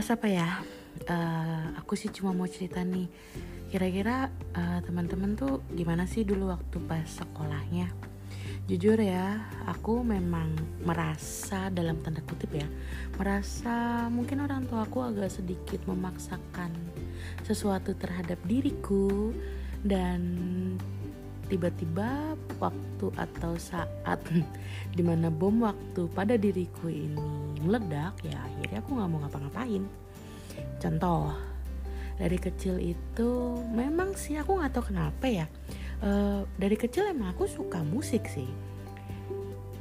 bahas apa ya? Uh, aku sih cuma mau cerita nih. Kira-kira uh, teman-teman tuh gimana sih dulu waktu pas sekolahnya? Jujur ya aku memang merasa dalam tanda kutip ya merasa mungkin orang tua aku agak sedikit memaksakan sesuatu terhadap diriku dan tiba-tiba waktu atau saat di mana bom waktu pada diriku ini meledak ya akhirnya aku nggak mau ngapa-ngapain. Contoh dari kecil itu memang sih aku nggak tahu kenapa ya. Uh, dari kecil emang aku suka musik sih.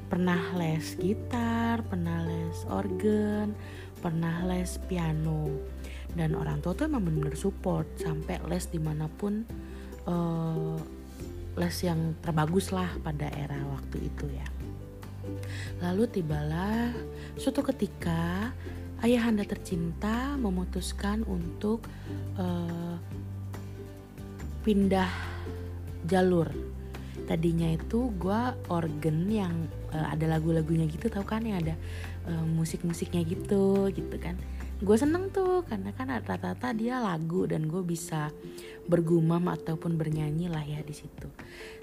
Pernah les gitar pernah les organ pernah les piano. Dan orang tua tuh emang bener-bener support sampai les di mana pun uh, les yang terbagus lah pada era waktu itu ya. Lalu tibalah suatu ketika ayahanda tercinta memutuskan untuk uh, pindah jalur. Tadinya itu gue organ yang uh, ada lagu-lagunya gitu tau kan yang ada uh, musik-musiknya gitu gitu kan gue seneng tuh karena kan rata-rata dia lagu dan gue bisa bergumam ataupun bernyanyi lah ya di situ.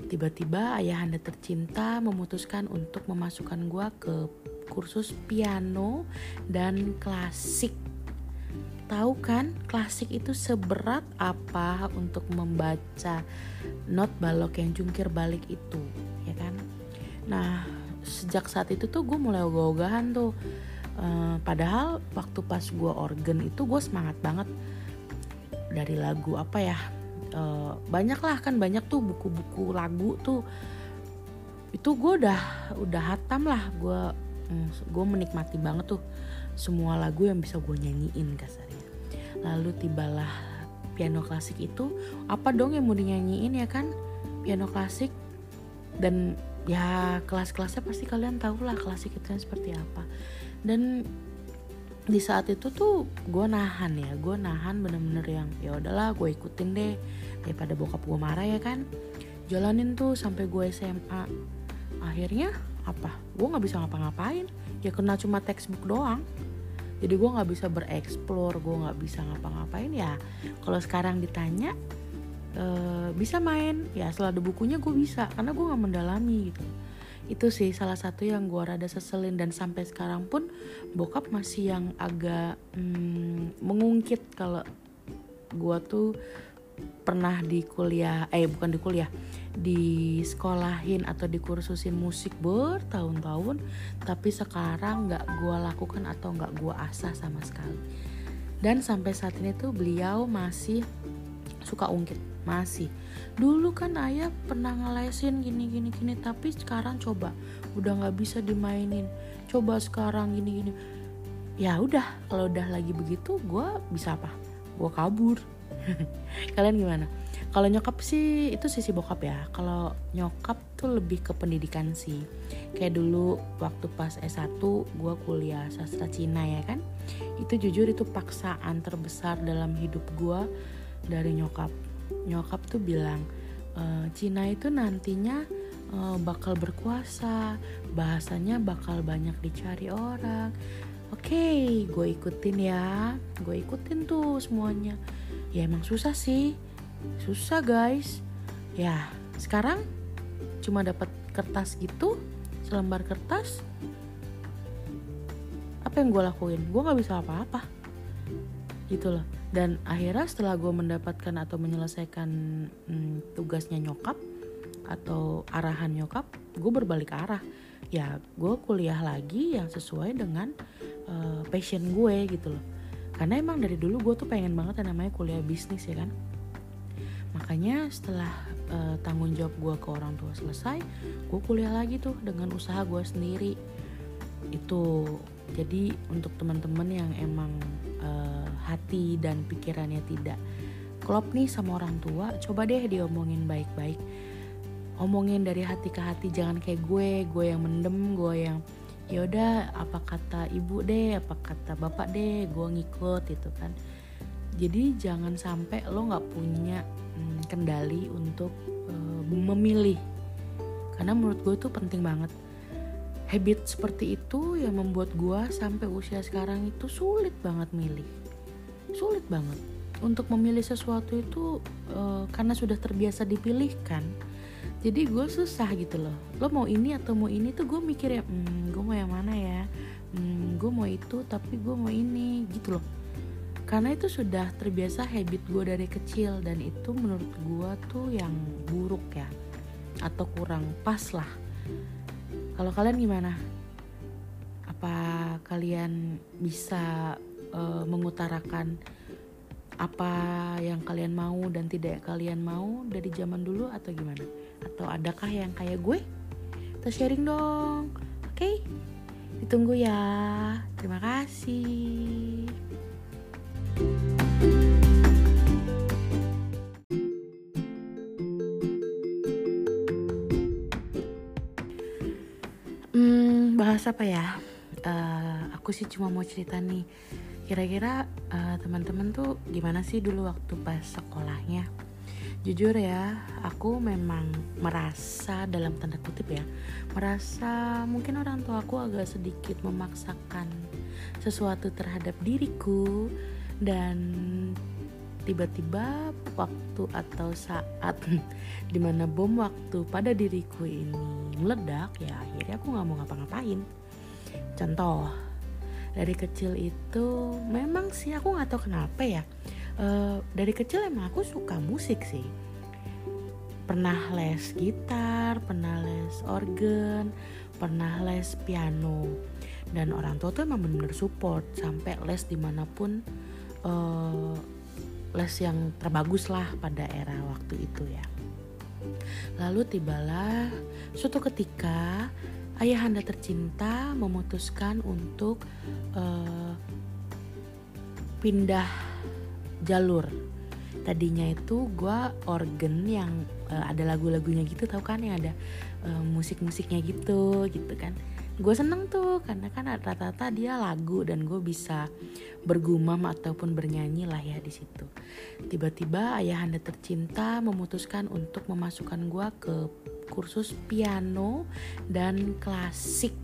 Tiba-tiba ayahanda tercinta memutuskan untuk memasukkan gue ke kursus piano dan klasik. Tahu kan klasik itu seberat apa untuk membaca not balok yang jungkir balik itu, ya kan? Nah sejak saat itu tuh gue mulai ogah-ogahan tuh Uh, padahal waktu pas gue organ itu gue semangat banget dari lagu apa ya uh, banyak lah kan banyak tuh buku-buku lagu tuh. Itu gue udah udah hatam lah gue um, gue menikmati banget tuh semua lagu yang bisa gue nyanyiin kasarnya. Lalu tibalah piano klasik itu apa dong yang mau dinyanyiin ya kan? Piano klasik dan ya kelas-kelasnya pasti kalian tahu lah itu kan seperti apa. Dan di saat itu tuh gue nahan ya gue nahan bener-bener yang ya udahlah gue ikutin deh. Daripada bokap gue marah ya kan. Jalanin tuh sampai gue SMA akhirnya apa? Gue nggak bisa ngapa-ngapain. Ya kena cuma textbook doang. Jadi gue nggak bisa bereksplor gue nggak bisa ngapa-ngapain. Ya kalau sekarang ditanya e, bisa main. Ya setelah ada bukunya gue bisa karena gue nggak mendalami gitu. Itu sih salah satu yang gue rada seselin. Dan sampai sekarang pun bokap masih yang agak hmm, mengungkit kalau gue tuh pernah di kuliah eh bukan di kuliah di sekolahin atau dikursusin musik bertahun-tahun tapi sekarang nggak gue lakukan atau nggak gue asah sama sekali. Dan sampai saat ini tuh beliau masih suka ungkit masih. Dulu kan ayah pernah ngelesin gini gini gini tapi sekarang coba udah nggak bisa dimainin. Coba sekarang gini gini. Ya udah kalau udah lagi begitu gue bisa apa? Gue kabur. Kalian gimana? Kalau nyokap sih itu sisi bokap ya. Kalau nyokap tuh lebih ke pendidikan sih. Kayak dulu waktu pas S1 gue kuliah sastra Cina ya kan? Itu jujur itu paksaan terbesar dalam hidup gue dari nyokap nyokap tuh bilang e, Cina itu nantinya e, bakal berkuasa bahasanya bakal banyak dicari orang. Oke okay, gue ikutin ya gue ikutin tuh semuanya. Ya emang susah sih susah guys. Ya sekarang cuma dapat kertas gitu selembar kertas. Apa yang gue lakuin? Gue nggak bisa apa-apa. Gitu loh dan akhirnya setelah gue mendapatkan atau menyelesaikan hmm, tugasnya nyokap atau arahan nyokap gue berbalik arah. Ya gue kuliah lagi yang sesuai dengan uh, passion gue gitu loh. Karena emang dari dulu gue tuh pengen banget yang namanya kuliah bisnis ya kan? Makanya setelah uh, tanggung jawab gue ke orang tua selesai gue kuliah lagi tuh dengan usaha gue sendiri. Itu jadi untuk teman-teman yang emang uh, hati dan pikirannya tidak klop nih sama orang tua coba deh diomongin baik-baik. Omongin dari hati ke hati jangan kayak gue gue yang mendem gue yang yaudah apa kata ibu deh apa kata bapak deh gue ngikut itu kan. Jadi jangan sampai lo nggak punya hmm, kendali untuk uh, memilih. Karena menurut gue itu penting banget habit seperti itu yang membuat gue sampai usia sekarang itu sulit banget milih. Sulit banget. Untuk memilih sesuatu itu uh, karena sudah terbiasa dipilihkan jadi gue susah gitu loh. Lo mau ini atau mau ini tuh gue mikir ya hmm, gue mau yang mana ya? Hmm, gue mau itu tapi gue mau ini gitu loh. Karena itu sudah terbiasa habit gue dari kecil dan itu menurut gue tuh yang buruk ya atau kurang pas lah kalau kalian gimana apa kalian bisa uh, mengutarakan apa yang kalian mau dan tidak kalian mau dari zaman dulu atau gimana? Atau adakah yang kayak gue? Kita sharing dong. Oke? Okay? Ditunggu ya. Terima kasih. Apa ya? Uh, aku sih cuma mau cerita nih Kira-kira uh, teman-teman tuh gimana sih dulu waktu pas sekolahnya? Jujur ya, aku memang merasa dalam tanda kutip ya, merasa mungkin orang tua aku agak sedikit memaksakan sesuatu terhadap diriku dan tiba-tiba waktu atau saat di mana bom waktu pada diriku ini meledak ya akhirnya aku nggak mau ngapa-ngapain contoh dari kecil itu memang sih aku nggak tahu kenapa ya uh, dari kecil emang aku suka musik sih. Pernah les gitar pernah les organ pernah les piano. Dan orang tua tuh emang bener-bener support sampai les di mana pun uh, les yang terbagus lah pada era waktu itu ya. Lalu tibalah suatu ketika ayahanda tercinta memutuskan untuk uh, pindah jalur. Tadinya itu gue organ yang uh, ada lagu-lagunya gitu tau kan? Yang ada uh, musik-musiknya gitu gitu kan gue seneng tuh karena kan rata-rata dia lagu dan gue bisa bergumam ataupun bernyanyi lah ya di situ tiba-tiba ayahanda tercinta memutuskan untuk memasukkan gue ke kursus piano dan klasik.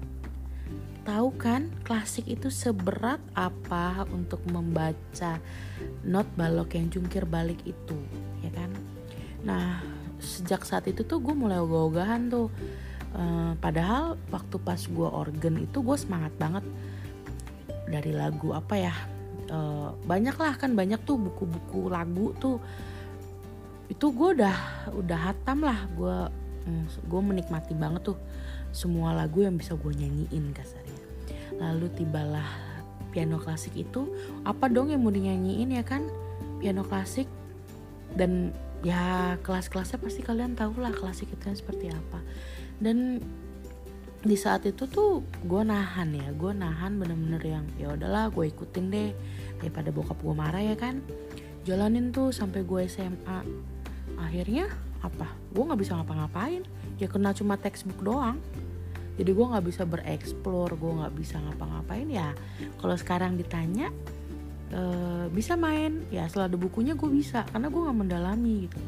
Tahu kan klasik itu seberat apa untuk membaca not balok yang jungkir balik itu, ya kan? Nah, sejak saat itu tuh gue mulai ogah-ogahan tuh. Uh, padahal waktu pas gue organ itu gue semangat banget dari lagu apa ya? Uh, banyak lah kan banyak tuh buku-buku lagu tuh. Itu gue udah udah hatam lah gue hmm, gue menikmati banget tuh semua lagu yang bisa gue nyanyiin kasarnya. Lalu tibalah piano klasik itu apa dong yang mau dinyanyiin ya kan? Piano klasik dan ya kelas-kelasnya pasti kalian tahu lah klasik itu seperti apa dan di saat itu tuh gue nahan ya gue nahan bener-bener yang ya udahlah gue ikutin deh daripada bokap gue marah ya kan? Jalanin tuh sampai gue SMA akhirnya apa? Gue nggak bisa ngapa-ngapain. Ya kena cuma textbook doang. Jadi gue nggak bisa bereksplor gue nggak bisa ngapa-ngapain. Ya kalau sekarang ditanya e, bisa main? Ya setelah ada bukunya gue bisa karena gue nggak mendalami gitu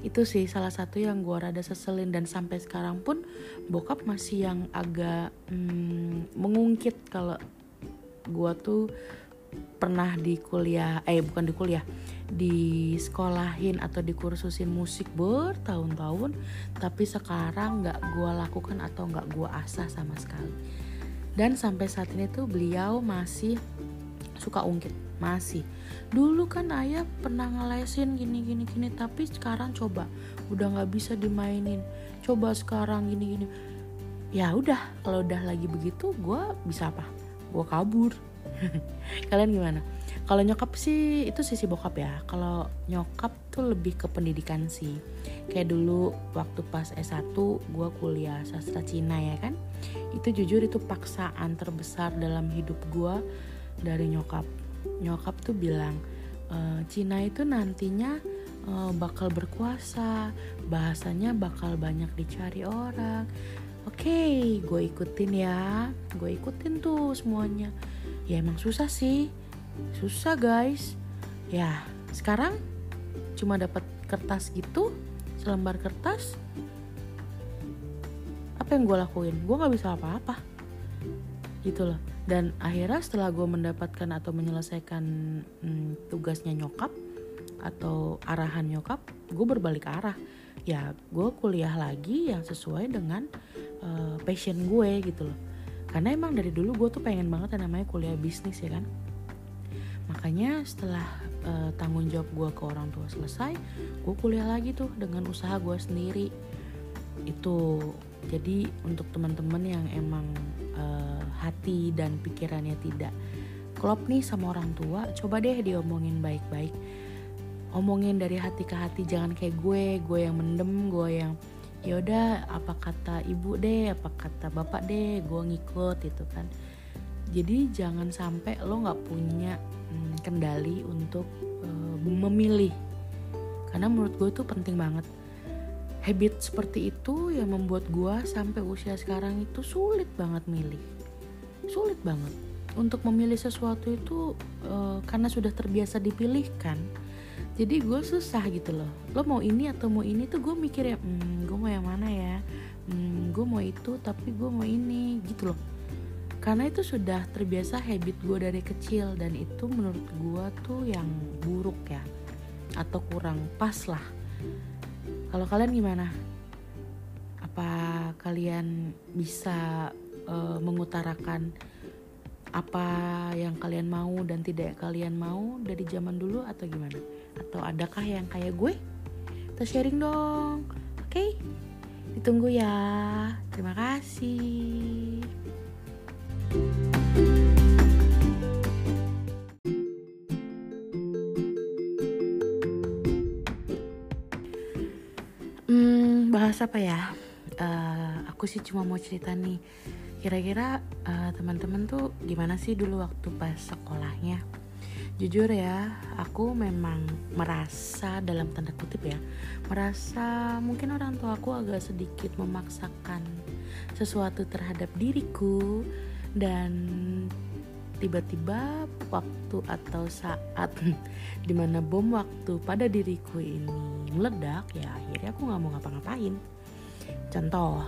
itu sih salah satu yang gue rada seselin dan sampai sekarang pun bokap masih yang agak hmm, mengungkit kalau gue tuh pernah di kuliah eh bukan di kuliah di sekolahin atau dikursusin musik bertahun-tahun tapi sekarang nggak gue lakukan atau nggak gue asah sama sekali. Dan sampai saat ini tuh beliau masih suka ungkit masih. Dulu kan ayah pernah ngelesin gini gini gini tapi sekarang coba udah nggak bisa dimainin. Coba sekarang gini gini. Ya udah kalau udah lagi begitu gue bisa apa? Gue kabur. Kalian gimana? Kalau nyokap sih itu sisi bokap ya. Kalau nyokap tuh lebih ke pendidikan sih. Kayak dulu waktu pas S1 gue kuliah sastra Cina ya kan? Itu jujur itu paksaan terbesar dalam hidup gue dari nyokap. Nyokap tuh bilang e, Cina itu nantinya e, bakal berkuasa bahasanya bakal banyak dicari orang. Oke okay, gue ikutin ya. Gue ikutin tuh semuanya. Ya emang susah sih. Susah guys. Ya sekarang cuma dapat kertas gitu selembar kertas. Apa yang gue lakuin? Gue nggak bisa apa-apa. Gitu loh dan akhirnya setelah gue mendapatkan atau menyelesaikan hmm, tugasnya nyokap atau arahan nyokap gue berbalik arah. Ya gue kuliah lagi yang sesuai dengan uh, passion gue gitu loh. Karena emang dari dulu gue tuh pengen banget yang namanya kuliah bisnis ya kan. Makanya setelah uh, tanggung jawab gue ke orang tua selesai gue kuliah lagi tuh dengan usaha gue sendiri. Itu jadi untuk teman-teman yang emang uh, hati dan pikirannya tidak klop nih sama orang tua coba deh diomongin baik-baik. Omongin dari hati ke hati jangan kayak gue gue yang mendem gue yang yaudah apa kata ibu deh apa kata bapak deh gue ngikut itu kan. Jadi jangan sampai lo nggak punya hmm, kendali untuk uh, memilih. Karena menurut gue itu penting banget habit seperti itu yang membuat gue sampai usia sekarang itu sulit banget milih. Sulit banget. Untuk memilih sesuatu itu uh, karena sudah terbiasa dipilihkan jadi gue susah gitu loh. Lo mau ini atau mau ini tuh gue mikir ya hmm, gue mau yang mana ya? Hmm, gue mau itu tapi gue mau ini gitu loh. Karena itu sudah terbiasa habit gue dari kecil dan itu menurut gue tuh yang buruk ya atau kurang pas lah kalau kalian gimana apa kalian bisa uh, mengutarakan apa yang kalian mau dan tidak kalian mau dari zaman dulu atau gimana? Atau adakah yang kayak gue? Kita sharing dong. Oke? Okay? Ditunggu ya. Terima kasih. Hmm, bahas apa ya? Uh, aku sih cuma mau cerita nih Kira-kira uh, teman-teman tuh gimana sih dulu waktu pas sekolahnya? Jujur ya, aku memang merasa dalam tanda kutip ya, merasa mungkin orang tua aku agak sedikit memaksakan sesuatu terhadap diriku dan tiba-tiba waktu atau saat di mana bom waktu pada diriku ini meledak ya akhirnya aku nggak mau ngapa-ngapain. Contoh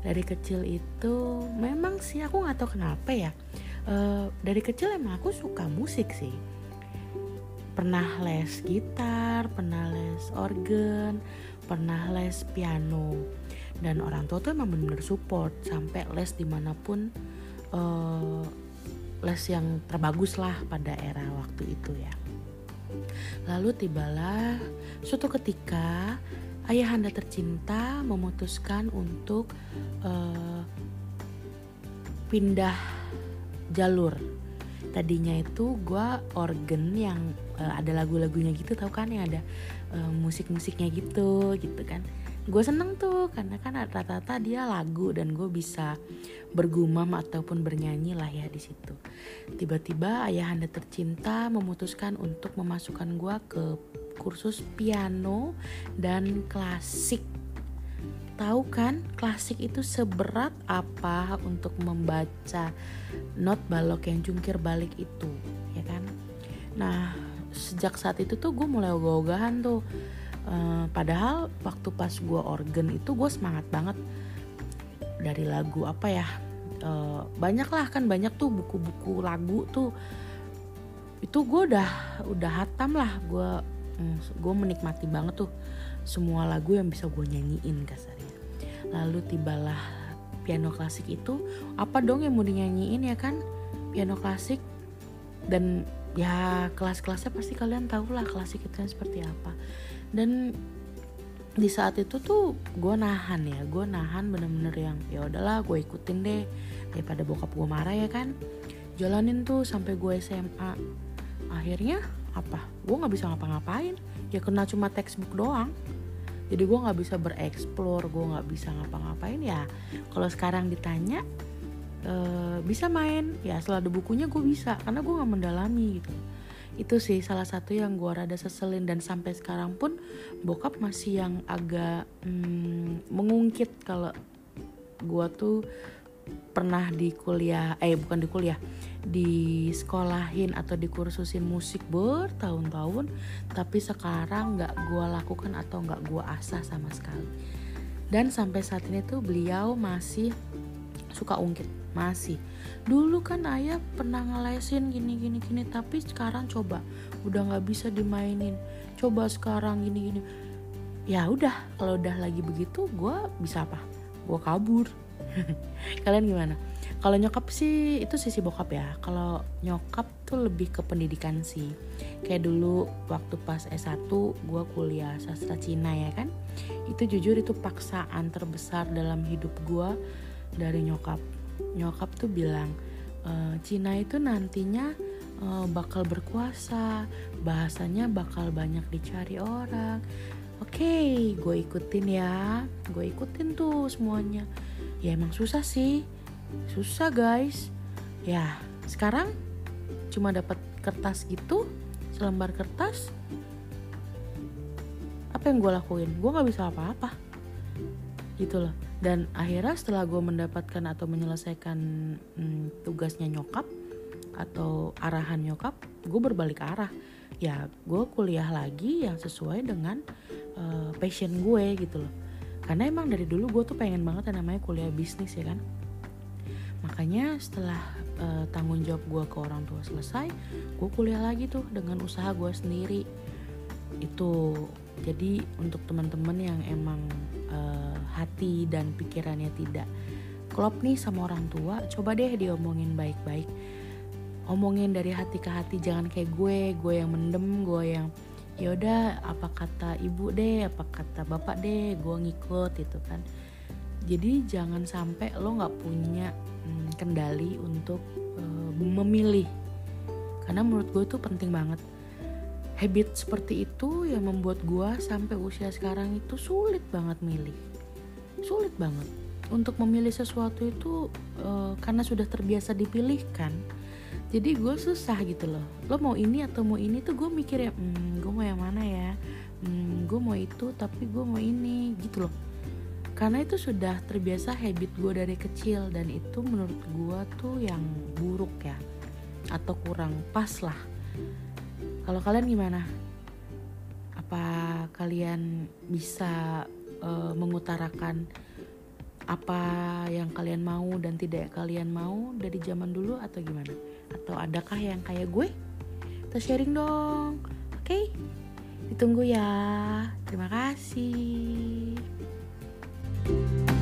dari kecil itu memang sih aku nggak tahu kenapa ya. Uh, dari kecil emang aku suka musik sih. Pernah les gitar pernah les organ pernah les piano. Dan orang tua tuh emang bener-bener support sampai les di mana pun uh, les yang terbagus lah pada era waktu itu ya. Lalu tibalah suatu ketika ayahanda tercinta memutuskan untuk uh, pindah jalur. Tadinya itu gue organ yang uh, ada lagu-lagunya gitu tau kan? Yang ada uh, musik-musiknya gitu gitu kan gue seneng tuh karena kan rata-rata dia lagu dan gue bisa bergumam ataupun bernyanyi lah ya di situ. Tiba-tiba ayahanda tercinta memutuskan untuk memasukkan gue ke kursus piano dan klasik. Tahu kan klasik itu seberat apa untuk membaca not balok yang jungkir balik itu ya kan? Nah sejak saat itu tuh gue mulai ogah-ogahan tuh Uh, padahal waktu pas gue organ itu gue semangat banget dari lagu apa ya uh, banyak lah kan banyak tuh buku-buku lagu tuh. Itu gue udah udah hatam lah gue um, gue menikmati banget tuh semua lagu yang bisa gue nyanyiin kasarnya. Lalu tibalah piano klasik itu apa dong yang mau dinyanyiin ya kan? Piano klasik dan ya kelas-kelasnya pasti kalian tahu lah klasik itu seperti apa dan di saat itu tuh gue nahan ya gue nahan bener-bener yang ya udahlah gue ikutin deh daripada bokap gue marah ya kan? Jalanin tuh sampai gue SMA akhirnya apa? Gue nggak bisa ngapa-ngapain. Ya kena cuma textbook doang. Jadi gue nggak bisa bereksplor gue nggak bisa ngapa-ngapain. Ya kalau sekarang ditanya e, bisa main? Ya setelah ada bukunya gue bisa karena gue nggak mendalami gitu itu sih salah satu yang gue rada seselin. Dan sampai sekarang pun bokap masih yang agak hmm, mengungkit kalau gue tuh pernah di kuliah eh bukan di kuliah di sekolahin atau dikursusin musik bertahun-tahun tapi sekarang nggak gue lakukan atau nggak gue asah sama sekali. Dan sampai saat ini tuh beliau masih suka ungkit masih. Dulu kan ayah pernah ngelesin gini gini gini tapi sekarang coba udah nggak bisa dimainin. Coba sekarang gini gini. Ya udah kalau udah lagi begitu gue bisa apa? Gue kabur. Kalian gimana? Kalau nyokap sih itu sisi bokap ya. Kalau nyokap tuh lebih ke pendidikan sih. Kayak dulu waktu pas S1 gue kuliah sastra Cina ya kan? Itu jujur itu paksaan terbesar dalam hidup gue dari nyokap. Nyokap tuh bilang e, Cina itu nantinya e, bakal berkuasa bahasanya bakal banyak dicari orang. Oke okay, gue ikutin ya gue ikutin tuh semuanya. Ya emang susah sih susah guys. Ya sekarang cuma dapat kertas gitu selembar kertas. Apa yang gue lakuin? Gue nggak bisa apa-apa. Gitu loh dan akhirnya setelah gue mendapatkan atau menyelesaikan hmm, tugasnya nyokap atau arahan nyokap gue berbalik arah. Ya gue kuliah lagi yang sesuai dengan uh, passion gue gitu loh. Karena emang dari dulu gue tuh pengen banget yang namanya kuliah bisnis ya kan. Makanya setelah uh, tanggung jawab gue ke orang tua selesai gue kuliah lagi tuh dengan usaha gue sendiri. Itu jadi untuk teman-teman yang emang uh, hati dan pikirannya tidak klop nih sama orang tua coba deh diomongin baik-baik. Omongin dari hati ke hati jangan kayak gue gue yang mendem gue yang yaudah apa kata ibu deh apa kata bapak deh gue ngikut itu kan. Jadi jangan sampai lo nggak punya hmm, kendali untuk uh, memilih. Karena menurut gue itu penting banget habit seperti itu yang membuat gue sampai usia sekarang itu sulit banget milih. Sulit banget. Untuk memilih sesuatu itu uh, karena sudah terbiasa dipilihkan jadi gue susah gitu loh. Lo mau ini atau mau ini tuh gue mikir ya hmm, gue mau yang mana ya? Hmm, gue mau itu tapi gue mau ini gitu loh. Karena itu sudah terbiasa habit gue dari kecil dan itu menurut gue tuh yang buruk ya atau kurang pas lah kalau kalian gimana? Apa kalian bisa uh, mengutarakan apa yang kalian mau dan tidak kalian mau dari zaman dulu atau gimana? Atau adakah yang kayak gue? Kita sharing dong oke? Okay? ditunggu ya terima kasih. thank you